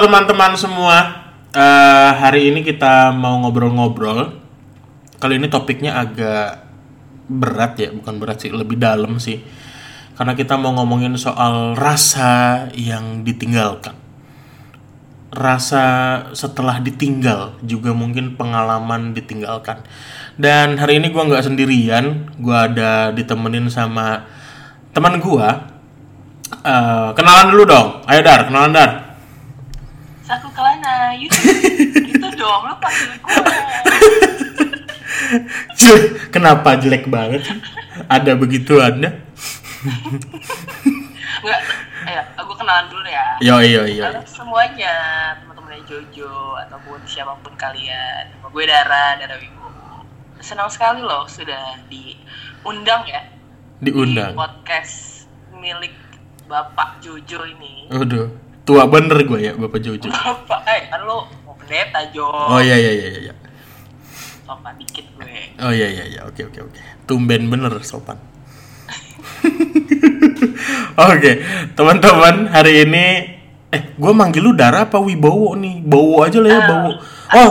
teman-teman semua. Eh, hari ini kita mau ngobrol-ngobrol. Kali ini topiknya agak berat ya, bukan berat sih, lebih dalam sih. Karena kita mau ngomongin soal rasa yang ditinggalkan. Rasa setelah ditinggal juga mungkin pengalaman ditinggalkan. Dan hari ini gua nggak sendirian, gua ada ditemenin sama teman gua. Eh, kenalan dulu dong. Ayo Dar, kenalan Dar. Gitu, dong, lo panggil gue. Kenapa jelek banget? Ada begitu anda? Enggak, ayo, aku kenalan dulu ya. Yo yo yo. Halo semuanya, teman-teman Jojo ataupun siapa pun kalian. Nama gue Dara, Dara Wibo. Senang sekali loh sudah diundang ya di Diundang. podcast milik Bapak Jojo ini. Waduh, tua bener gue ya Bapak Jojo. Bapak, eh kan lo mau pendeta Jo. Oh iya iya iya iya. Sopan dikit gue. Oh iya iya iya. Oke oke oke. Tumben bener sopan. Oke, teman-teman, hari ini eh gue manggil lu Dara apa Wibowo nih? Bowo aja lah ya, Bowo. Oh,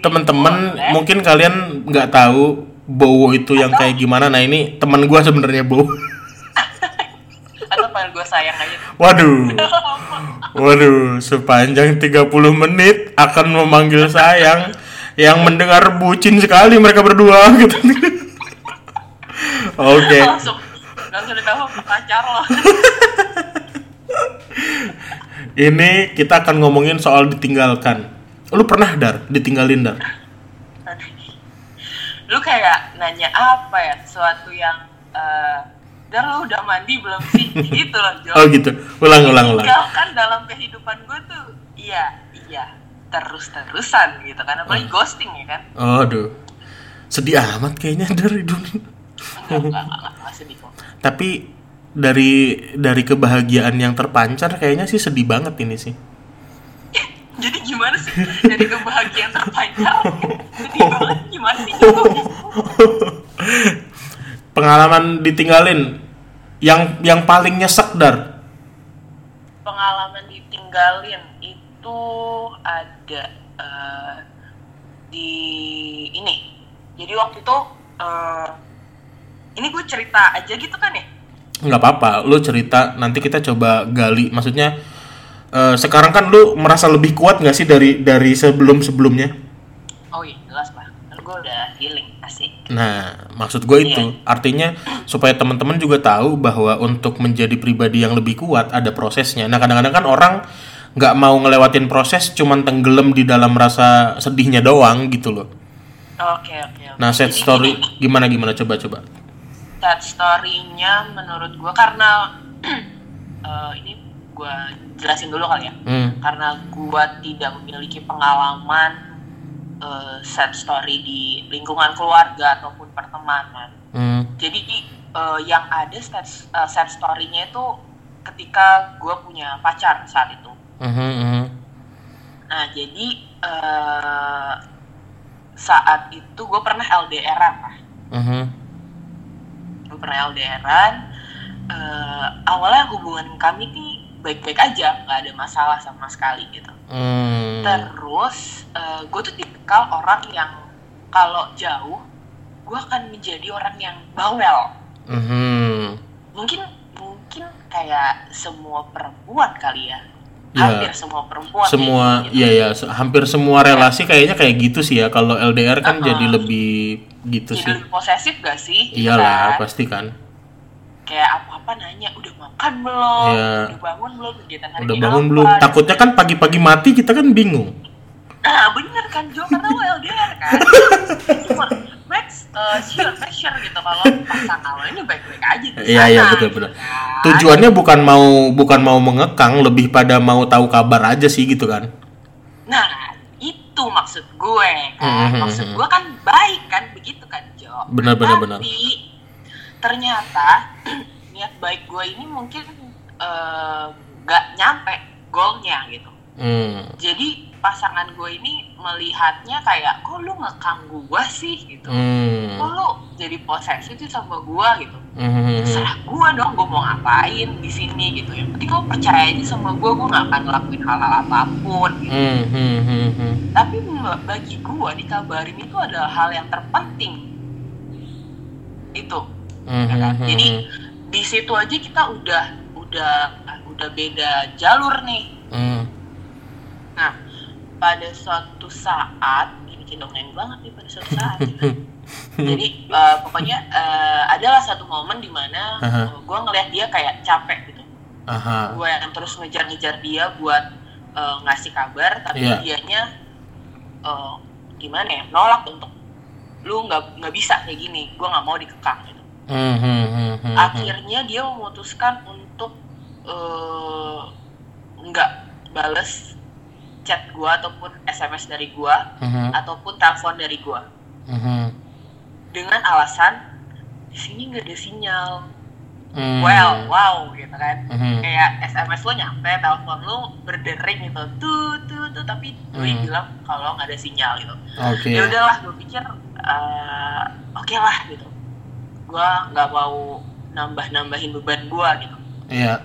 teman-teman mungkin kalian nggak tahu Bowo itu yang kayak gimana. Nah, ini teman gue sebenarnya Bowo. Atau panggil gue sayang aja. Waduh. Waduh, sepanjang 30 menit akan memanggil sayang yang mendengar bucin sekali mereka berdua gitu. Oke. langsung langsung ditahu pacar lo Ini kita akan ngomongin soal ditinggalkan. Lu pernah dar ditinggalin dar? lu kayak nanya apa ya sesuatu yang eh dan lu udah mandi belum sih gitu loh Jo Oh gitu. Ulang ulang ulang. kan dalam kehidupan gue tuh iya iya terus terusan gitu kan apalagi Hmm. ghosting ya kan Aduh. Sedih amat kayaknya dari dulu. enggak enggak enggak, enggak sedih kok Tapi dari dari kebahagiaan yang terpancar kayaknya sih sedih banget ini sih. jadi gimana sih dari kebahagiaan terpancar sedih banget gimana sih? Pengalaman ditinggalin yang yang paling nyesek dar. pengalaman ditinggalin itu ada eh, di ini. Jadi waktu itu eh, ini gue cerita aja gitu kan ya? Nggak apa-apa lu cerita nanti kita coba gali. Maksudnya eh, sekarang kan lu merasa lebih kuat nggak sih dari dari sebelum sebelumnya oh iya jelas lah. Kan gue udah nah maksud gue itu. Artinya supaya teman-teman juga tahu bahwa untuk menjadi pribadi yang lebih kuat ada prosesnya. Nah kadang-kadang kan orang nggak mau ngelewatin proses cuman tenggelam di dalam rasa sedihnya doang gitu loh. Oke oke oke. nah set story gimana gimana? Coba coba. Sad story-nya menurut gue karena eh, ini gue jelasin dulu kali ya. Hmm. karena gua tidak memiliki pengalaman eh, sad story di lingkungan keluarga ataupun pertemanan. Hmm. Jadi eh, yang ada sad, eh, sad story-nya itu ketika gua punya pacar saat itu. Mhm, mhm. Nah jadi eh, saat itu gue pernah LDRan lah. Mhm. Gue pernah LDRan. eh, awalnya hubungan kami nih baik-baik aja, nggak ada masalah sama sekali gitu. Hmm. Terus gue tuh tipikal orang yang kalau jauh gue akan menjadi orang yang bawel. Mhm. Mungkin mungkin kayak semua perempuan kali ya. Ya, Hampir semua perempuan. semua gitu. iya ya se- hampir semua relasi kayaknya kayak gitu sih ya kalau LDR kan Uh-uh. jadi lebih gitu Jadi sih lebih posesif gak sih? Gitu iyalah kan? pasti kan Kayak apa-apa nanya, udah makan belum? Iya. Udah bangun belum? Kegiatan hari udah bangun apa?" belum takutnya kan pagi-pagi mati kita kan bingung Nah bener kan Jo, karena LDR kan uh, sure, make sure gitu Kalau pasangan lo ini baik-baik aja iya iya sana, betul gitu betul kan. tujuannya bukan mau bukan mau mengekang lebih pada mau tahu kabar aja sih gitu kan Nah itu maksud gue kan Mhm, Maksud mhm. gue kan baik kan, begitu kan Jo Benar, benar, Tapi benar. Ternyata niat baik gue ini mungkin eh, nggak nyampe goalnya gitu hmm. jadi pasangan gue ini melihatnya kayak kok lu ngekang gue sih gitu Hmm. kok lu jadi posesif sih sama gue gitu Mhm. Serah gue dong, gue mau ngapain di sini gitu. Yang penting lo percaya aja sama gue, gue gak akan ngelakuin hal-hal apa pun. Gitu. Mhm, mhm, mhm. Tapi m- bagi gue dikabarin itu adalah hal yang terpenting. Itu. Ya kan? Mhm, Jadi mhm. di situ aja kita udah udah udah beda jalur nih. Mhm. Nah, pada suatu saat ini cendongeng banget nih pada suatu saat. Jadi eh, pokoknya eh, adalah satu momen di mana Aha. gue ngeliat dia kayak capek gitu. Aha. Gue yang terus ngejar-ngejar dia buat eh, ngasih kabar, tapi Iya. dianya eh, gimana ya nolak untuk lu nggak nggak bisa kayak gini, gue nggak mau dikekang gitu. Mhm, mhm. Akhirnya dia memutuskan untuk eh, nggak bales chat gue ataupun SMS dari gue Mhm, ataupun telepon dari gue mhm. dengan alasan di sini nggak ada sinyal. Mhm. Well, wow gitu kan. Mhm. Kayak SMS lo nyampe, telepon lo berdering gitu, tuh tuh tuh, tapi gue Hmm. bilang kalau nggak ada sinyal gitu. Oke. Ya udahlah, gue pikir eh, oke lah gitu. Gue nggak mau nambah-nambahin beban gue gitu. Iya.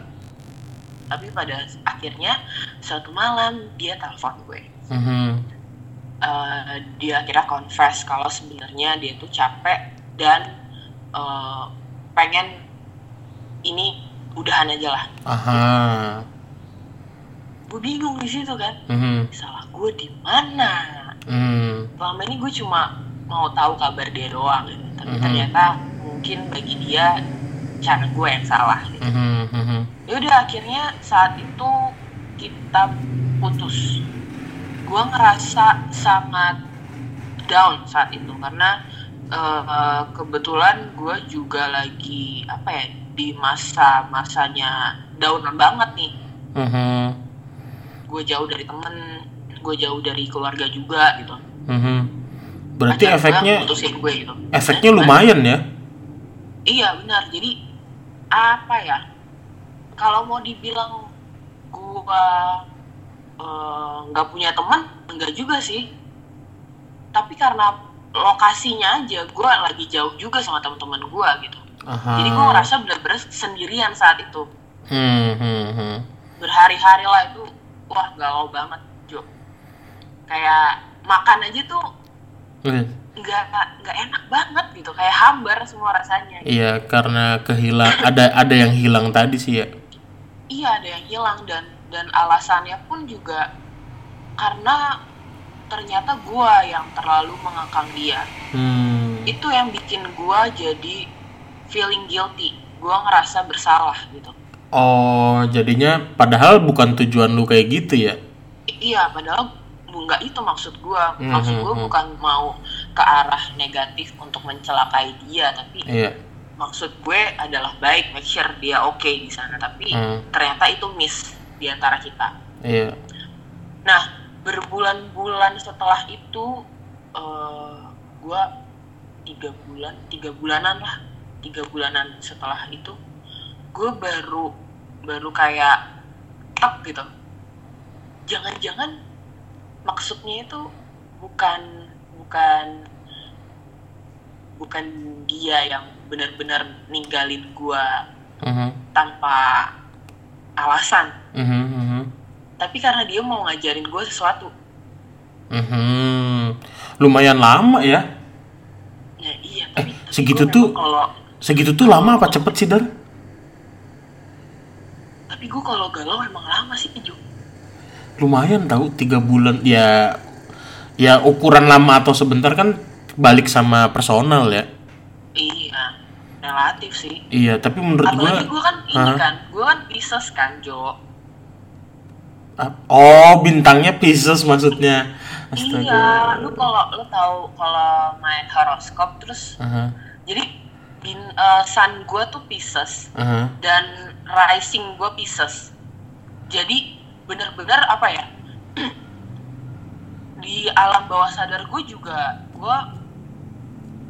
Tapi pada akhirnya suatu malam dia telepon gue. Mhm. Eh, dia akhirnya confess kalau sebenarnya dia tuh capek dan eh, pengen ini udahan aja lah. Aha. Gue bingung di situ kan. Mhm. Salah gue di mana? Mhm. Selama ini gue cuma mau tahu kabar dia doang gitu. Tapi Mhm. ternyata mungkin bagi dia cara gue yang salah. Gitu. Mhm, mhm. Ya udah akhirnya saat itu kita putus. Gue ngerasa sangat down saat itu karena eh, kebetulan gue juga lagi apa ya di masa-masanya down banget nih. Mhm. Gue jauh dari temen, gue jauh dari keluarga juga gitu. Mhm. Berarti Pacar gua efeknya gue gitu. efeknya lumayan ya? Iya benar. Jadi apa ya? Kalau mau dibilang gua eh, nggak punya teman, enggak juga sih. Tapi karena lokasinya aja, gua lagi jauh juga sama teman-teman gua gitu. Aha. Jadi gua ngerasa bener-bener sendirian saat itu. Hmm, hmm, hmm. Berhari-hari lah itu, wah galau banget, Jo. Kayak makan aja tuh Hmm. Nggak nggak enak banget gitu, kayak hambar semua rasanya. Iya, karena kehilang ada ada yang hilang tadi sih ya. iya ada yang hilang dan dan alasannya pun juga karena ternyata gua yang terlalu mengekang dia Hmm. itu yang bikin gua jadi feeling guilty gua ngerasa bersalah gitu Oh, jadinya padahal bukan tujuan lu kayak gitu ya? Iya padahal nggak itu maksud gua maksud gua Mhm. bukan mau ke arah negatif untuk mencelakai dia tapi Iya. maksud gue adalah baik make sure dia oke di sana tapi Hmm. ternyata itu miss di antara kita Iya. Nah, berbulan-bulan setelah itu, eh gue tiga bulan, tiga bulanan lah, tiga bulanan setelah itu, gue baru baru kayak tek gitu. Jangan-jangan maksudnya itu bukan bukan bukan dia yang benar-benar ninggalin gue Mhm. tanpa alasan, Mhm, mhm. tapi karena dia mau ngajarin gue sesuatu. Mhm. Lumayan lama ya. Ya iya, tapi, tapi segitu gua tuh- kalau Segitu tuh lama apa cepet sih, Dar? tapi gue kalau galau emang lama sih. Lumayan tahu tiga bulan ya ya ukuran lama atau sebentar kan balik sama personal ya. Iya, relatif sih. Iya, tapi menurut Apalagi gue kan ini Hah? kan, gue kan Pisces kan Jo. Ap- Oh, bintangnya Pisces maksudnya. Astaga. Iya, lu kalau lu tahu kalau main horoskop terus Aha, jadi bin, eh, sun gue tuh Pisces aha. dan rising gue Pisces. Jadi benar-benar apa ya? di alam bawah sadar gue juga gue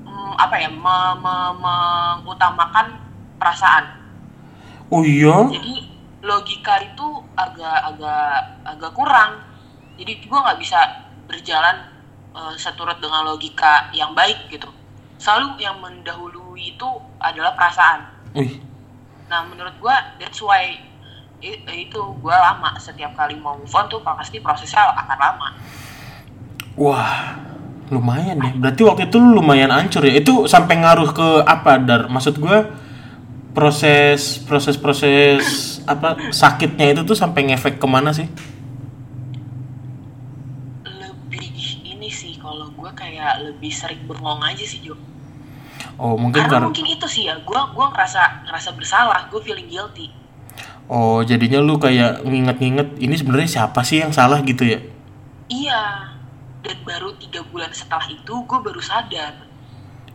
mm, apa ya me- me- mengutamakan perasaan. Oh iya? Jadi logika itu agak-agak agak kurang. Jadi gue nggak bisa berjalan eh, seturut dengan logika yang baik gitu. selalu yang mendahului itu adalah perasaan Wih, nah menurut gue that's why itu gue lama setiap kali mau move on tuh pasti prosesnya akan lama wah, lumayan deh. Berarti waktu itu lu lumayan hancur ya. Itu sampai ngaruh ke apa, Dar? Maksud gua proses proses proses apa sakitnya itu tuh sampai ngefek ke mana sih? lebih ini sih kalau gue kayak lebih sering bengong aja sih Jo Oh mungkin karena karena mungkin itu sih ya gue gua ngerasa ngerasa bersalah gue feeling guilty oh jadinya lu kayak nginget-nginget ini sebenarnya siapa sih yang salah gitu ya? iya dan baru tiga bulan setelah itu gue baru sadar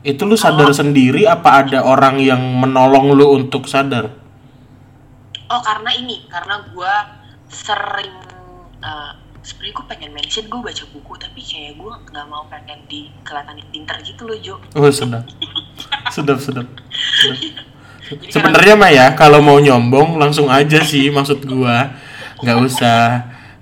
Itu lu sadar sendiri apa ada orang yang menolong lu untuk sadar? oh karena ini karena gue sering eh, sebenarnya gue pengen mention gue baca buku tapi kayak gue nggak mau pengen di kelihatan pinter gitu loh Jo Oh sedap, sedap sedap. sedap. Sebenarnya mah ya kalau mau nyombong langsung aja sih maksud gua nggak usah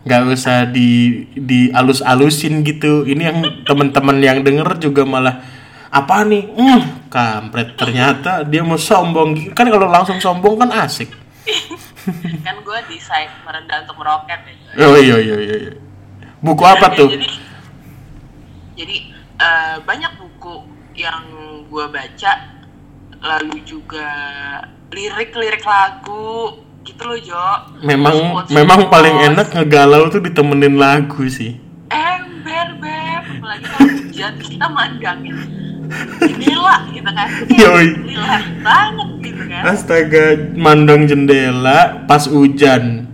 nggak usah di di alus-alusin gitu. Ini yang teman-teman yang denger juga malah apa nih? Hmm, kampret ternyata dia mau sombong. Kan kalau langsung sombong kan asik. kan gue desain merendah untuk meroket ya Oh iya iya iya. iya. Buku apa tuh? jadi jadi eh, banyak buku yang gue baca lalu juga lirik-lirik lagu gitu loh Jo Memang Quotes-quotes. memang paling enak ngegalau tuh ditemenin lagu sih. ember beb apalagi kalau hujan kita mandangin jendela gitu kan Yoi. Banget gitu kan Astaga, mandang jendela pas hujan.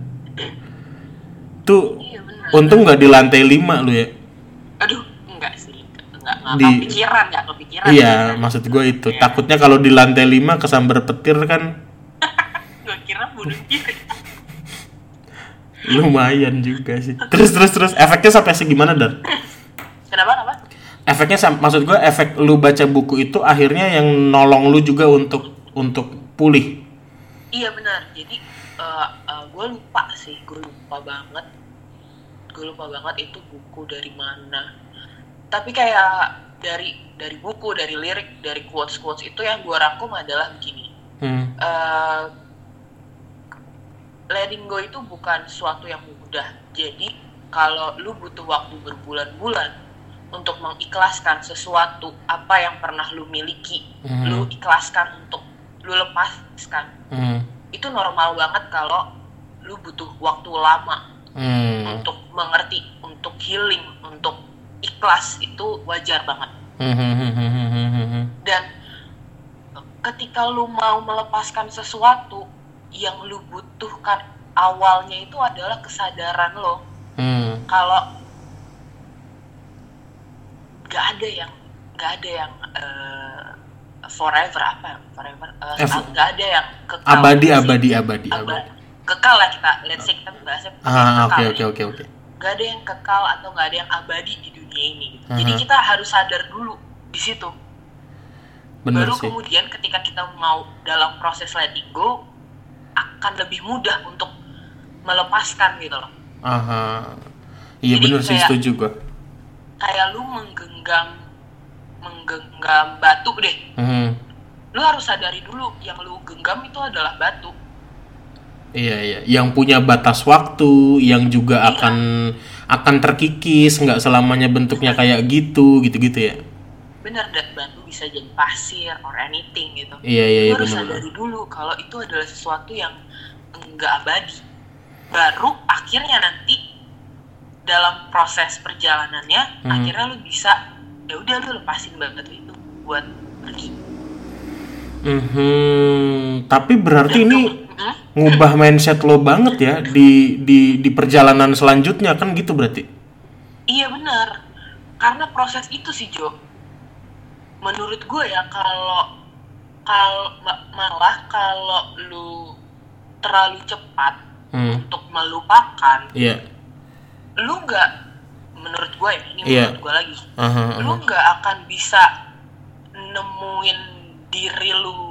Tuh iya untung nggak di lantai 5 lu ya. aduh Di- kepikiran enggak kepikiran Iya, maksud gue itu. Takutnya kalau di lantai 5 kesambar petir kan gue kira bunuh diri lumayan juga sih. Terus terus terus efeknya sampai segimana dar? kenapa kenapa Efeknya maksud gue efek lu baca buku itu akhirnya yang nolong lu juga untuk untuk pulih. Iya benar. Jadi gue lupa sih, gue lupa banget. Gue lupa banget itu buku dari mana. Tapi kayak dari dari buku, dari lirik, dari quotes quotes itu yang gue rangkum adalah begini. Hmm. Eh, letting go itu bukan sesuatu yang mudah. Jadi kalau lu butuh waktu berbulan-bulan untuk mengikhlaskan sesuatu apa yang pernah lu miliki, Hmm. lu ikhlaskan untuk lu lepaskan Hmm. itu normal banget kalau lu butuh waktu lama Hmm. untuk mengerti, untuk healing, untuk ikhlas itu wajar banget. Hmm, hmm, hmm. Dan ketika lu mau melepaskan sesuatu yang lu butuhkan awalnya itu adalah kesadaran lo Hmm. kalau nggak ada yang nggak ada yang eh, forever apa forever eh, Ever. nggak ada yang kekal Abadi, abadi, abadi, Aba- abadi. kekal lah kita let's say kita bahasnya Ah, oke kekal oke nih. oke oke. Nggak ada yang kekal atau nggak ada yang abadi di dunia ini gitu. jadi Aha. kita harus sadar dulu di situ Bener baru sih. kemudian ketika kita mau dalam proses letting go akan lebih mudah untuk melepaskan gitu loh Aha. Iya Jadi bener sih setuju gua. kayak lu menggenggam menggenggam batu deh Hmm. lu harus sadari dulu yang lu genggam itu adalah batu Iya iya, yang punya batas waktu, yang juga Iya. akan akan terkikis, nggak selamanya bentuknya kayak gitu, gitu-gitu ya. bener dan batu bisa jadi pasir or anything gitu Iya iya iya harus sadari dulu kalau itu adalah sesuatu yang enggak abadi. Baru akhirnya nanti dalam proses perjalanannya Hmm. akhirnya lu bisa ya udah lu lepasin banget itu buat pergi. Mhm. Tapi berarti Dan ini Hmm? Ngubah mindset lo banget ya di di di perjalanan selanjutnya kan gitu berarti. Iya benar. Karena proses itu sih Jo. Menurut gue ya kalau kalau ma- malah kalau lu terlalu cepat Hmm. untuk melupakan, Iya. lu nggak menurut gue ya ini Iya. menurut gue lagi Aha, lu aha. nggak akan bisa nemuin diri lu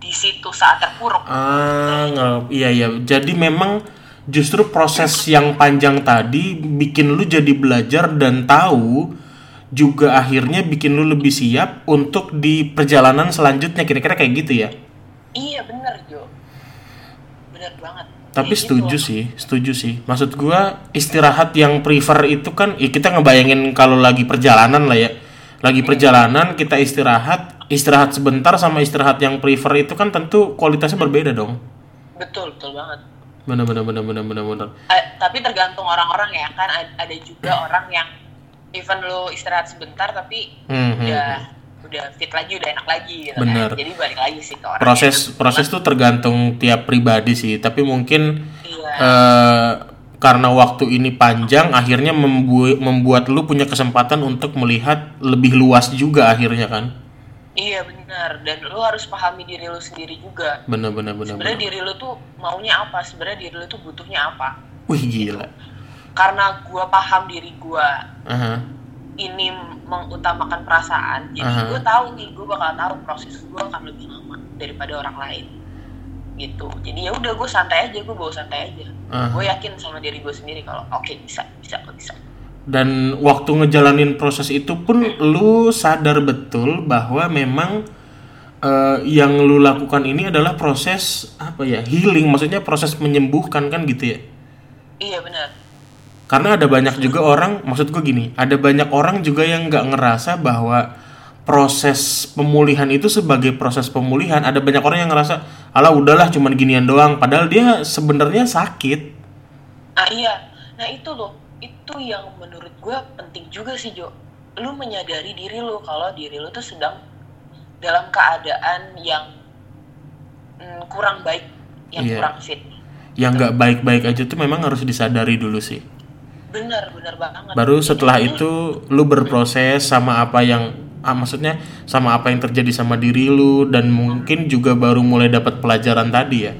di situ saat terpuruk. Ah, nggak- iya iya. Jadi memang justru proses yang panjang tadi bikin lu jadi belajar dan tahu juga akhirnya bikin lu lebih siap untuk di perjalanan selanjutnya. Kira-kira kayak gitu ya? Iya bener Jo. Bener banget. Tapi Kayak setuju gitu. sih setuju sih. Maksud gua istirahat yang prefer itu kan ya kita ngebayangin kalau lagi perjalanan lah ya. Lagi perjalanan kita istirahat istirahat sebentar sama istirahat yang prefer itu kan tentu kualitasnya berbeda dong. Betul betul banget. Bener bener bener bener bener bener Eh, tapi tergantung orang-orang ya kan ad- ada juga orang yang even lu istirahat sebentar tapi Hmm, hmm, udah udah fit lagi udah enak lagi gitu Bener. kan jadi balik lagi sih ke orang proses proses tuh tergantung tiap pribadi sih tapi mungkin iya. eh, karena waktu ini panjang akhirnya membuat membuat lu punya kesempatan untuk melihat lebih luas juga akhirnya kan iya benar. Dan lu harus pahami diri lu sendiri juga. Bener bener bener sebenarnya bener diri lu tuh maunya apa? Sebenarnya diri lu tuh butuhnya apa? Wih gila. Karena gua paham diri gua. Aha. ini mengutamakan perasaan. Jadi Aha. gue tahu nih gue bakal tahu proses gue akan lebih lama daripada orang lain. Gitu. Jadi ya udah gue santai aja gue bawa santai aja. Aha. gue yakin sama diri gue sendiri kalau oke bisa bisa kok bisa dan waktu ngejalanin proses itu pun lu sadar betul bahwa memang eh, yang lu lakukan ini adalah proses apa ya healing. Maksudnya proses menyembuhkan kan gitu ya? Iya benar. Karena ada banyak juga orang maksud gue gini ada banyak orang juga yang nggak ngerasa bahwa proses pemulihan itu sebagai proses pemulihan. Ada banyak orang yang ngerasa ala udahlah cuman ginian doang. Padahal dia sebenarnya sakit. Ah iya. Nah itu loh itu yang menurut gue penting juga sih Jo. Lu menyadari diri lu kalau diri lu tuh sedang dalam keadaan yang mm, kurang baik yang Iya. kurang fit. Yang nggak baik-baik aja tuh memang harus disadari dulu sih. Benar benar banget. Baru setelah ini- itu lu berproses sama apa yang ah, maksudnya sama apa yang terjadi sama diri lu dan mungkin juga baru mulai dapat pelajaran tadi ya.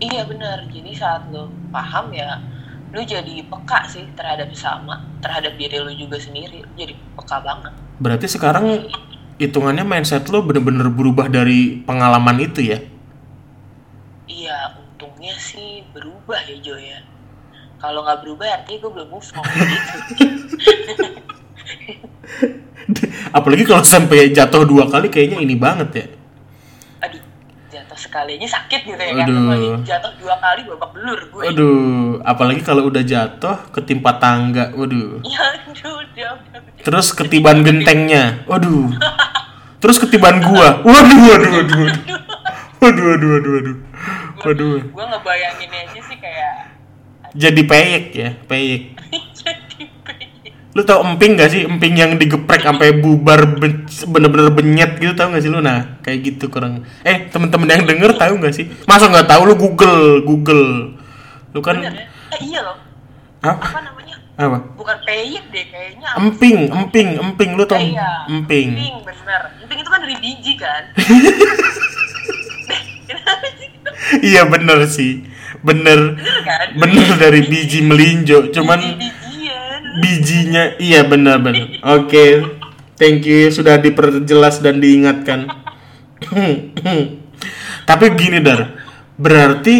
Iya benar. Jadi saat lo paham ya, lu jadi peka sih terhadap sama, terhadap diri lu juga sendiri. Lu jadi peka banget. berarti sekarang hitungannya mindset lu bener-bener berubah dari pengalaman itu ya Iya, untungnya sih berubah ya Jo ya. Kalau nggak berubah artinya gue belum move on gitu. apalagi kalau sampai jatuh dua kali kayaknya ini banget ya sekalinya sakit gitu ya kan. Aduh. Apalagi jatuh dua kali babak belur gue. waduh apalagi kalau udah jatuh ketimpa tangga waduh Ya aduh, udah, udah. terus ketiban gentengnya waduh terus ketiban gua waduh waduh waduh waduh waduh waduh waduh waduh waduh Gue ngebayangin aja sih kayak jadi peyek ya peyek. Lu tau emping gak sih emping yang digeprek sampai bubar ben- bener-bener benyet gitu tau gak sih lu nah kayak gitu kurang eh temen-temen yang denger tahu gak sih masa nggak tahu lu google google lu kan Bener ya? Eh, iya loh. Hah? Apa namanya? apa Bukan peyek deh kayaknya. emping emping emping lu tau Eh, iya. emping Emping bener. Emping itu kan dari biji kan. Iya bener sih bener Bener kan? bener dari biji melinjo cuman Biji-bijian. Bijinya. Iya benar benar. Oke. Thank you sudah diperjelas dan diingatkan. Tapi gini dar. Berarti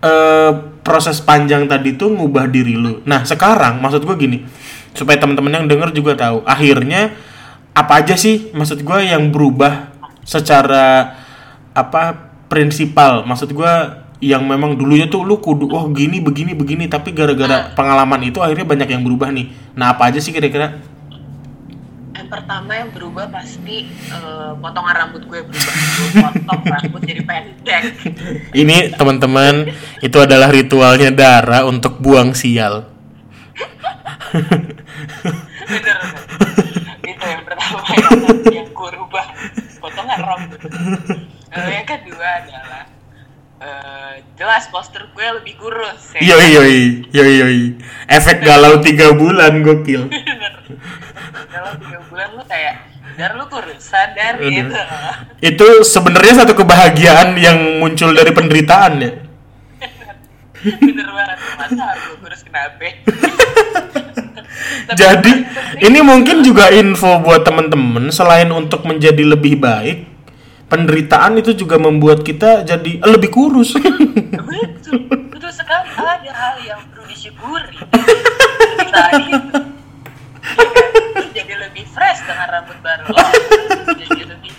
eh, proses panjang tadi tuh ngubah diri lu. Nah sekarang maksud gue gini. Supaya teman-teman yang denger juga tahu. Akhirnya apa aja sih maksud gue yang berubah secara apa prinsipal? Maksud gue yang memang dulunya tuh lu kudu oh gini begini begini tapi gara-gara pengalaman itu akhirnya banyak yang berubah nih nah apa aja sih kira-kira Yang pertama yang berubah pasti eh, potongan rambut gue berubah. Gue potong rambut jadi pendek. ini teman-teman itu adalah ritualnya Dara untuk buang sial Bener. bener. Itu yang pertama yang, yang gue rubah. Potongan rambut. Eh, yang kedua adalah eh, jelas poster gue lebih kurus. ya. yoi yoi yoi yoi efek galau tiga bulan gokil dalam tiga bulan lu kayak dar lu kurus sadar Aduh. gitu itu sebenarnya satu kebahagiaan yang muncul dari penderitaan ya bener banget masa gue kurus kenapa jadi ini mungkin juga info buat temen-temen selain untuk menjadi lebih baik penderitaan itu juga membuat kita jadi lebih kurus betul betul sekali ada hal yang perlu disyukuri? Lu jadi lebih refresh dengan rambut baru oh jadi lebih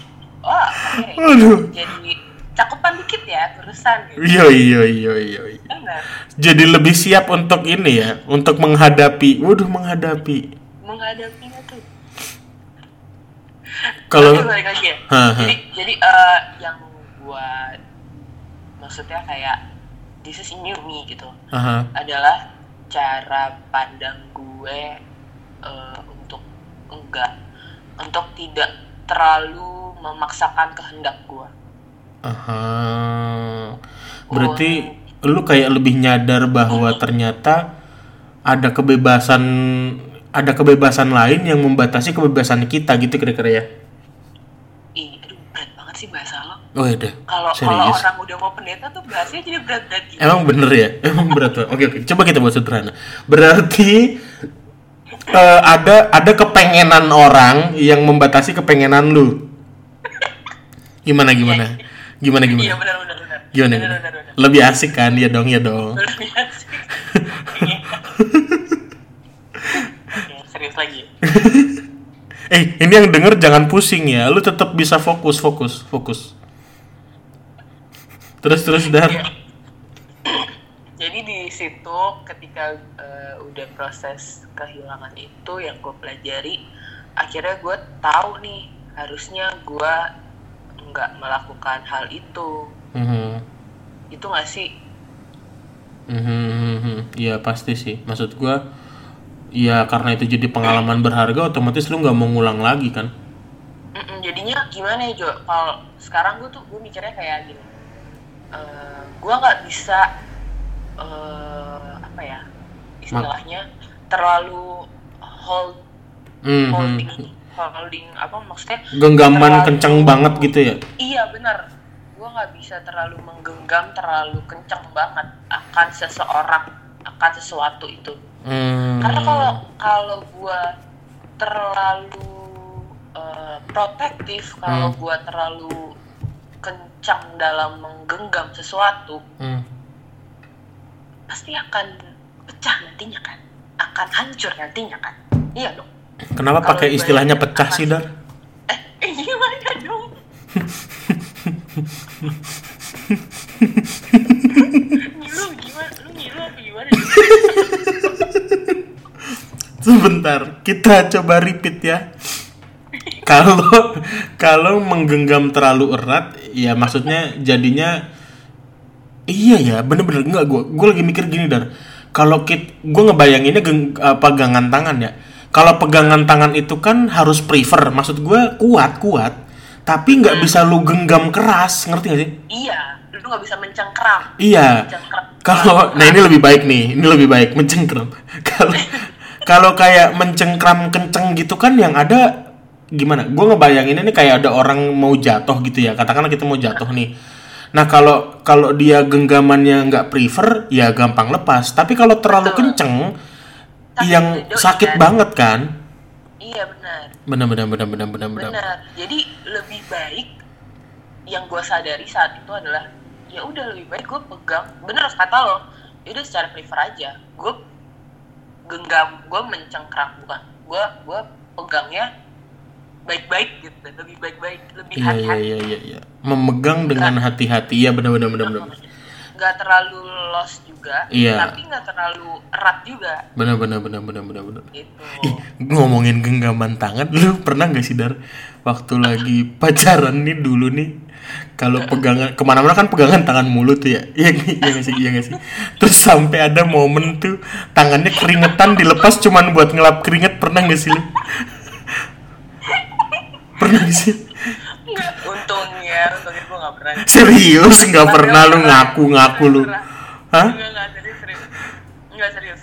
wah oke Aduh. jadi cakupan dikit ya kurusan gitu Iya iya iya iya. iya. Jadi lebih siap untuk ini ya, untuk menghadapi. Waduh menghadapi. menghadapinya tuh Kalau Tapi balik lagi ya jadi jadi eh, yang buat maksudnya kayak this is new me gitu Aha. adalah cara pandang gue eh, untuk enggak untuk tidak terlalu memaksakan kehendak gue Aha. Berarti lu kayak lebih nyadar bahwa ternyata ada kebebasan ada kebebasan lain yang membatasi kebebasan kita gitu kira-kira ya. ih aduh berat banget sih bahasa lo Oh iya deh. kalau orang udah mau pendeta tuh bahasanya jadi berat-berat gitu Emang bener ya? Emang berat banget. Oke oke, coba kita buat sederhana. Berarti eh, ada ada kepengenan orang yang membatasi kepengenan lu. Gimana gimana? Gimana iya gimana? benar benar benar Gimana benar gimana? benar benar Lebih asik kan? Ya dong ya dong. Lebih asik. Oke, serius lagi Eh, ini yang denger jangan pusing ya. Lu tetap bisa fokus, fokus, fokus. Terus terus dar. Iya. jadi di situ ketika eh, udah proses kehilangan itu yang gue pelajari akhirnya gue tahu nih harusnya gue nggak melakukan hal itu Mhm. itu nggak sih Mhm. Iya pasti sih. Maksud gua, ya karena itu jadi pengalaman berharga, otomatis lu nggak mau ngulang lagi kan? Mm-mm, jadinya gimana ya Jo kalau sekarang gue tuh gue mikirnya kayak gini Eh, gue nggak bisa eh, apa ya istilahnya terlalu hold Mhm. holding holding apa maksudnya Genggaman terlalu- kenceng banget gitu ya? iya benar gue nggak bisa terlalu menggenggam terlalu kenceng banget akan seseorang akan sesuatu itu Hmm. karena kalau kalau gue terlalu eh, protektif kalau Hmm. gue terlalu kencang dalam menggenggam sesuatu Hmm. pasti akan pecah nantinya kan? Akan hancur nantinya kan? Iya dong. Kenapa Kalau pakai istilahnya pecah sih dar? eh eh, gimana dong? Ngilu gimana? Lu ngilu apa gimana? Sebentar, kita coba repeat ya. Kalau kalau menggenggam terlalu erat, ya maksudnya jadinya iya ya, bener-bener enggak gua gua lagi mikir gini dar. Kalau kit, gue ngebayanginnya geng, eh, pegangan tangan ya. Kalau pegangan tangan itu kan harus prefer, maksud gue kuat kuat, tapi nggak bisa lu genggam keras, ngerti gak sih? iya lu nggak bisa mencengkram Iya. Kalau nah ini lebih baik nih, ini lebih baik mencengkram. Kalau kalau kayak mencengkram kenceng gitu kan yang ada gimana? Gue ngebayangin ini kayak ada orang mau jatuh gitu ya. Katakanlah kita mau jatuh nih. Nah kalau kalau dia genggamannya nggak prefer, ya gampang lepas. Tapi kalau terlalu Betul. kenceng, Sakit yang doi, sakit kan? banget kan? iya benar bener bener bener bener bener. benar jadi lebih baik yang gue sadari saat itu adalah ya udah lebih baik gue pegang bener kata lo ya udah secara prefer aja gue genggam gue mencengkram bukan gue gue pegangnya baik-baik gitu lebih baik-baik lebih Iya iya hati-hati iya iya. iya. Memegang dengan hati-hati. Iya bener bener bener. nggak terlalu lost juga Iya. tapi nggak terlalu erat juga bener bener bener. gitu Ih, ngomongin genggaman tangan, lu pernah nggak sih dar waktu lagi pacaran nih dulu nih, kalau pegangan ke mana-mana kan pegangan tangan mulu tuh ya, iya iya nggak sih, iya nggak sih. Terus sampai ada momen tuh tangannya keringetan dilepas cuman buat ngelap keringet, pernah nggak sih lu? Pernah nggak sih? Nggak, untungnya untungnya gue nggak pernah Serius nggak pernah lu ngaku-ngaku lu? Hah? Enggak, enggak, serius, serius. Enggak, serius.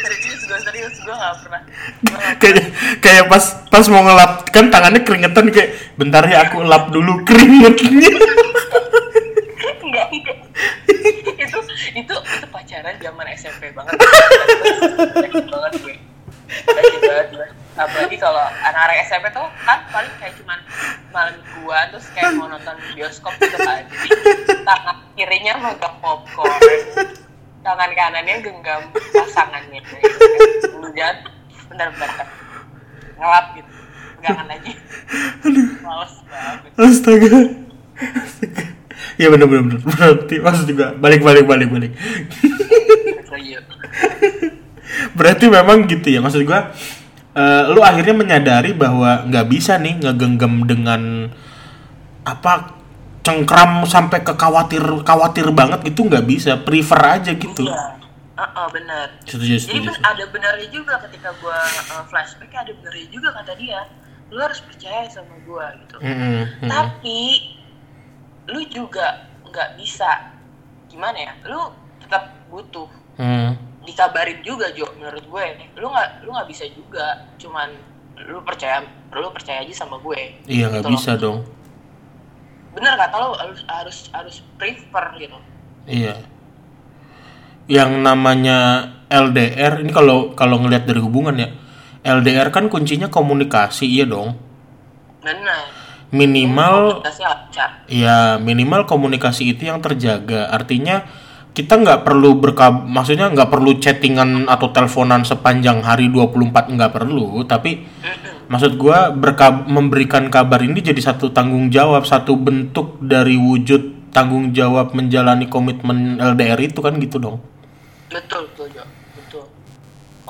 serius, gue serius, gue gak pernah. Gak Kayak kayak pas pas mau ngelap kan tangannya keringetan kayak bentar ya aku lap dulu keringetnya. enggak, enggak. itu, itu, itu pacaran zaman SMP banget. Banget gue. Sakit banget gue. Apalagi kalau anak-anak SMP tuh kan paling kayak cuman malam mingguan terus kayak mau nonton bioskop gitu kan. Jadi tangan kirinya megang popcorn, tangan kanannya genggam pasangannya. Gitu kan. Jangan bentar-bentar. ngelap gitu pegangan aja males banget Astaga. Astaga. Ya benar benar benar. Berarti maksud juga balik balik balik balik. serius Berarti memang gitu ya maksud gua eh, lu akhirnya menyadari bahwa nggak bisa nih ngegenggam dengan apa cengkram sampai ke khawatir khawatir banget gitu nggak bisa. Prefer aja gitu. Iya Heeh, bener. Setuju jadi ben- ada benarnya juga ketika gue flashback ada benarnya juga kata dia. Lu harus percaya sama gue gitu. Mm. tapi lu juga nggak bisa. Gimana ya? Lu tetap butuh. Mm. Dikabarin juga Jo menurut gue lu nggak lu nggak bisa juga cuman lu percaya lu percaya aja sama gue iya nggak Gitu loh. bisa dong bener kata lu harus harus harus prefer gitu Iya. Yang namanya LDR ini kalau kalau ngelihat dari hubungan ya, LDR kan kuncinya komunikasi, iya dong. bener Minimal ya minimal komunikasi itu yang terjaga. Artinya kita nggak perlu berkab maksudnya nggak perlu chattingan atau teleponan sepanjang hari 24 nggak perlu, tapi maksud gua berkab memberikan kabar ini jadi satu tanggung jawab, satu bentuk dari wujud tanggung jawab menjalani komitmen LDR itu kan gitu dong. betul betul betul.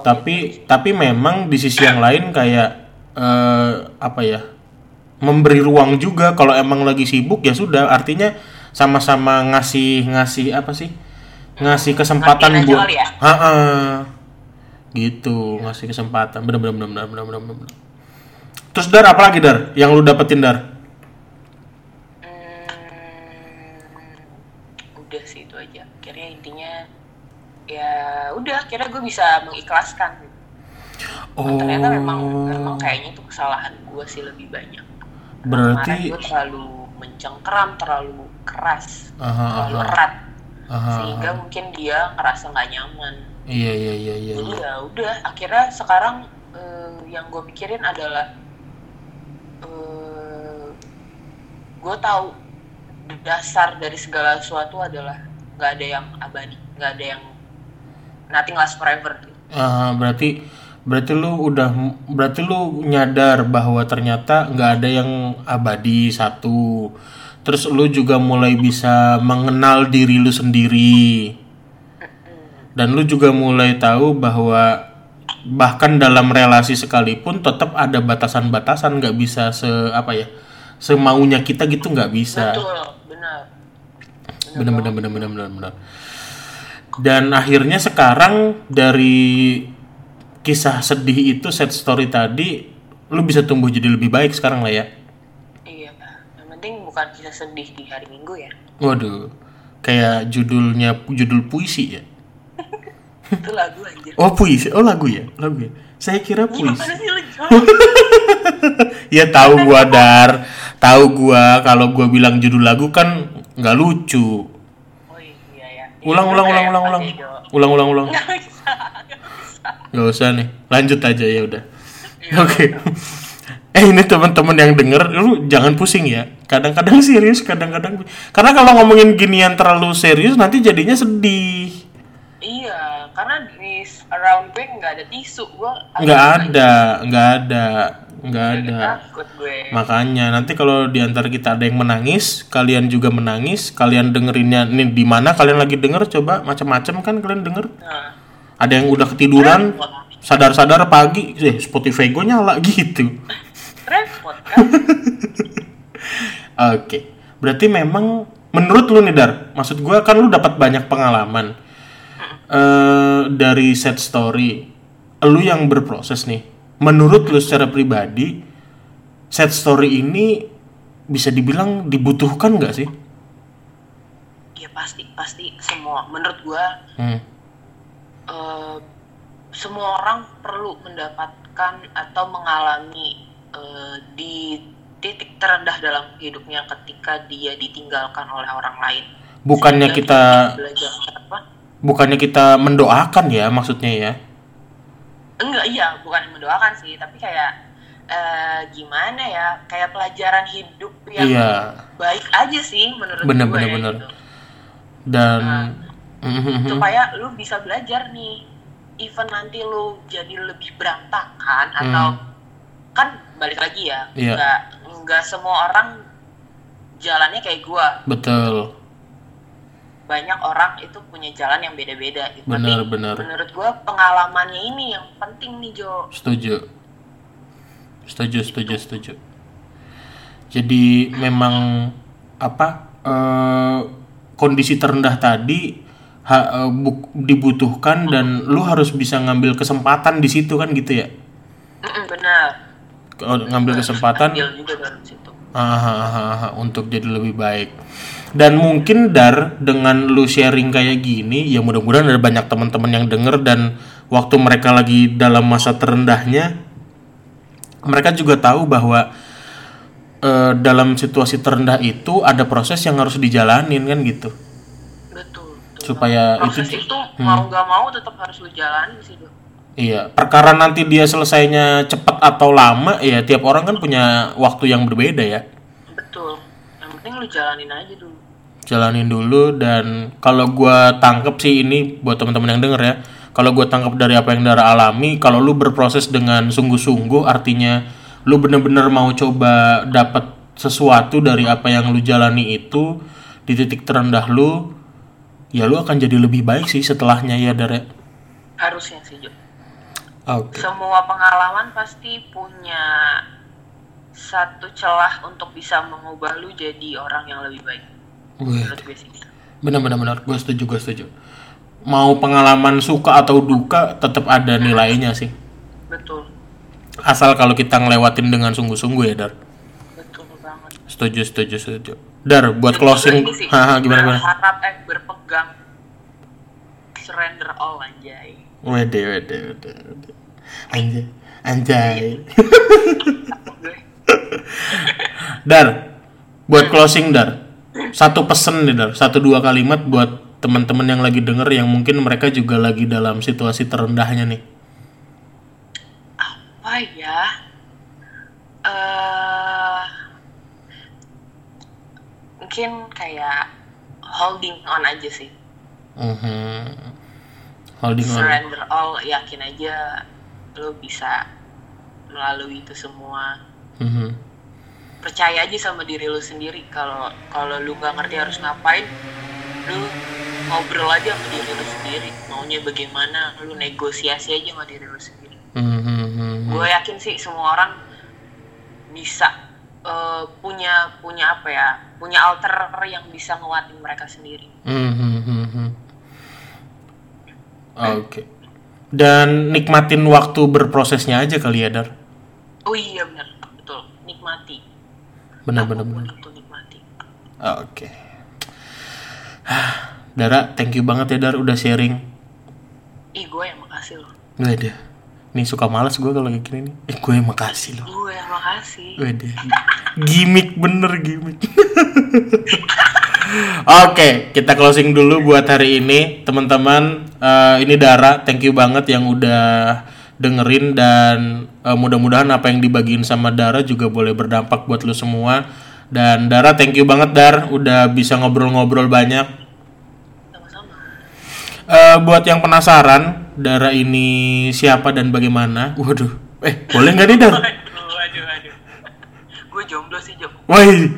Tapi tapi memang di sisi yang lain kayak eh, apa ya memberi ruang juga kalau emang lagi sibuk ya sudah. Artinya sama-sama ngasih ngasih apa sih ngasih kesempatan Ngertiin aja buat ya? Ha-ha. gitu ngasih kesempatan bener bener bener bener bener bener, bener. terus dar apa lagi dar yang lu dapetin dar Hmm, udah sih itu aja akhirnya intinya ya udah akhirnya gue bisa mengikhlaskan gitu. oh ternyata memang memang kayaknya itu kesalahan gue sih lebih banyak berarti gue terlalu mencengkeram terlalu keras Aha, terlalu aha. erat Aha, sehingga mungkin dia ngerasa nggak nyaman iya iya iya iya jadi iya. ya udah akhirnya sekarang eh, yang gue pikirin adalah eh, gue tahu dasar dari segala sesuatu adalah nggak ada yang abadi nggak ada yang nothing lasts forever gitu. Ah, berarti berarti lu udah berarti lu nyadar bahwa ternyata nggak ada yang abadi satu terus lu juga mulai bisa mengenal diri lu sendiri. Dan lu juga mulai tahu bahwa bahkan dalam relasi sekalipun tetap ada batasan-batasan nggak bisa se apa ya semaunya kita gitu nggak bisa. Betul benar. Bener bener bener bener bener. dan akhirnya sekarang dari kisah sedih itu set story tadi lu bisa tumbuh jadi lebih baik sekarang lah ya bukan kisah sedih di hari Minggu ya. Waduh, kayak judulnya judul puisi ya. Itu lagu anjir. Oh puisi, oh lagu ya, lagu ya. Saya kira puisi. ya tahu gua dar, tahu gua kalau gua bilang judul lagu kan nggak lucu. Oh iya ya. Ulang ulang ulang ulang ulang. Ulang ulang ulang. Gak usah nih, lanjut aja ya udah. Oke. Okay. Eh ini teman-teman yang denger, lu jangan pusing ya. Kadang-kadang serius, kadang-kadang karena kalau ngomongin ginian terlalu serius nanti jadinya sedih. Iya, karena di around gue nggak ada tisu, gue Nggak ada, nggak ada, nggak ada. takut gue. Makanya nanti kalau di antara kita ada yang menangis, kalian juga menangis, kalian dengerinnya ini di mana kalian lagi denger coba macam-macam kan kalian denger. Nah, Ada yang udah ketiduran, sadar-sadar pagi, eh Spotify gue nyala gitu. Repot kan? Oke, berarti memang menurut lu nih Dar, maksud gua kan lu dapat banyak pengalaman eh dari set story, lu yang berproses nih. Menurut lu secara pribadi, set story ini bisa dibilang dibutuhkan nggak sih? Iya pasti, pasti semua. Menurut gue, Hmm. eh, semua orang perlu mendapatkan atau mengalami eh, di titik terendah dalam hidupnya ketika dia ditinggalkan oleh orang lain. Bukannya Sehingga kita belajar apa? bukannya kita mendoakan ya maksudnya ya? Enggak, iya, bukan mendoakan sih, tapi kayak eh, gimana ya? Kayak pelajaran hidup yang Iya. baik aja sih menurut Bener, gue. bener, bener. gitu. Dan Nah. supaya lu bisa belajar nih even nanti lu jadi lebih berantakan atau kan balik lagi ya Iya. nggak nggak semua orang jalannya kayak gua. Betul. Banyak orang itu punya jalan yang beda-beda. Gitu. Benar, Tapi benar. menurut gua pengalamannya ini yang penting nih Jo. Setuju. Setuju setuju setuju. Jadi memang apa eh, kondisi terendah tadi ha- eh, buk- dibutuhkan dan lu harus bisa ngambil kesempatan di situ kan gitu ya? Benar ngambil kesempatan. ambil juga dari situ. Aha, aha, aha, untuk jadi lebih baik. Dan mungkin dar dengan lu sharing kayak gini, ya mudah-mudahan ada banyak teman-teman yang denger dan waktu mereka lagi dalam masa terendahnya, mereka juga tahu bahwa eh, dalam situasi terendah itu ada proses yang harus dijalanin kan gitu, betul, betul. supaya proses itu itu, mau nggak mau tetap harus lu jalanin sih Iya, perkara nanti dia selesainya cepat atau lama, ya tiap orang kan punya waktu yang berbeda ya. betul. Yang penting lu jalanin aja dulu. Jalanin dulu dan kalau gua tangkep sih ini buat teman-teman yang denger ya kalau gua tangkep dari apa yang Dara alami kalau lu berproses dengan sungguh-sungguh artinya lu bener-bener mau coba dapat sesuatu dari apa yang lu jalani itu di titik terendah lu ya lu akan jadi lebih baik sih setelahnya ya Dara. Harusnya sih Jo oke. Semua pengalaman pasti punya satu celah untuk bisa mengubah lu jadi orang yang lebih baik. Wih, menurut gue sih. Setuju gue setuju. Mau pengalaman suka atau duka tetap ada nilainya sih. Betul. Asal kalau kita ngelewatin dengan sungguh-sungguh ya Dar. Betul banget. Setuju, setuju, setuju. Dar, buat closing, haha gimana gimana? berharap eh berpegang. Surrender all anjay. Wede, wede, wede, wede. Anjay, anjay. Dar, buat closing Dar, satu pesen nih Dar, satu dua kalimat buat teman-teman yang lagi denger yang mungkin mereka juga lagi dalam situasi terendahnya nih. apa ya eh mungkin kayak holding on aja sih Mhm. Holding on. surrender all yakin aja lo bisa melalui itu semua Mhm. percaya aja sama diri lu sendiri kalau kalau lu nggak ngerti harus ngapain lu ngobrol aja sama diri lu sendiri maunya bagaimana lu negosiasi aja sama diri lu sendiri Mhm. gue yakin sih semua orang bisa eh, punya punya apa ya punya alter yang bisa nguatin mereka sendiri Mhm. Oke. Dan nikmatin waktu berprosesnya aja kali ya Dar. oh iya benar betul nikmati benar. itu nikmati Oke. Hah, Dara, thank you banget ya Dar udah sharing. ih gue yang makasih loh Wede. Nih suka males gue kalau kayak gini nih. Eh gue yang makasih loh. gue yang makasih Wede. Gimik bener gimik. Oke, kita closing dulu buat hari ini, teman-teman. eh, ini Dara, thank you banget yang udah dengerin dan eh, mudah-mudahan apa yang dibagiin sama Dara juga boleh berdampak buat lu semua. Dan Dara, thank you banget Dar, udah bisa ngobrol-ngobrol banyak. sama-sama Eh, buat yang penasaran, Dara ini siapa dan bagaimana? Waduh, eh boleh nggak nih Dar? Waduh, waduh, waduh. Gue jomblo sih, Jo. Woi,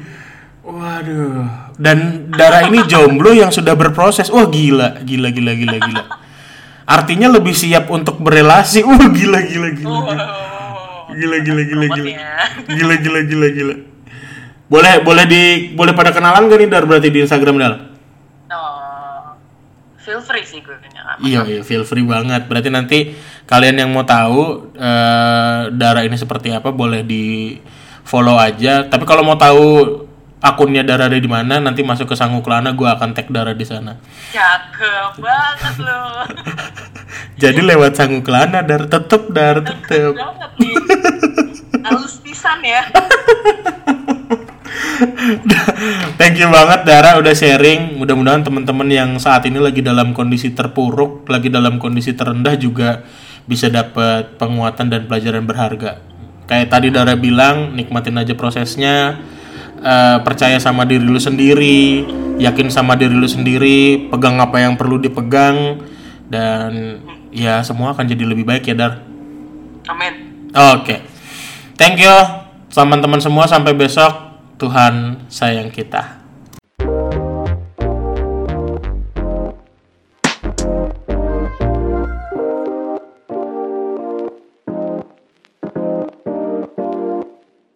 Waduh. Dan darah ini jomblo yang sudah berproses. Wah gila, gila, gila, gila, gila. Artinya lebih siap untuk berelasi. Wah gila, gila, gila. Gila, gila, gila, gila. Ya. Gila, gila, gila, gila. Boleh, boleh di, boleh pada kenalan gak nih Dar berarti di Instagram Dar? Oh, feel free sih gue Iya, iya, feel free banget. Berarti nanti kalian yang mau tahu e, darah ini seperti apa boleh di follow aja. Tapi kalau mau tahu akunnya Dara ada di mana, nanti masuk ke Sanguklana, gue akan tag Dara di sana. Cakep banget lo. Jadi lewat Sanguklana, Dar tetep Dar tetep. Halus pisan ya. Thank you banget Dara udah sharing. Mudah-mudahan teman-teman yang saat ini lagi dalam kondisi terpuruk, lagi dalam kondisi terendah juga bisa dapat penguatan dan pelajaran berharga. Kayak tadi Dara bilang, nikmatin aja prosesnya, eh, percaya sama diri lu sendiri, yakin sama diri lu sendiri, pegang apa yang perlu dipegang, dan ya semua akan jadi lebih baik ya Dar. Amin. Oke. thank you teman-teman semua sampai besok Tuhan sayang kita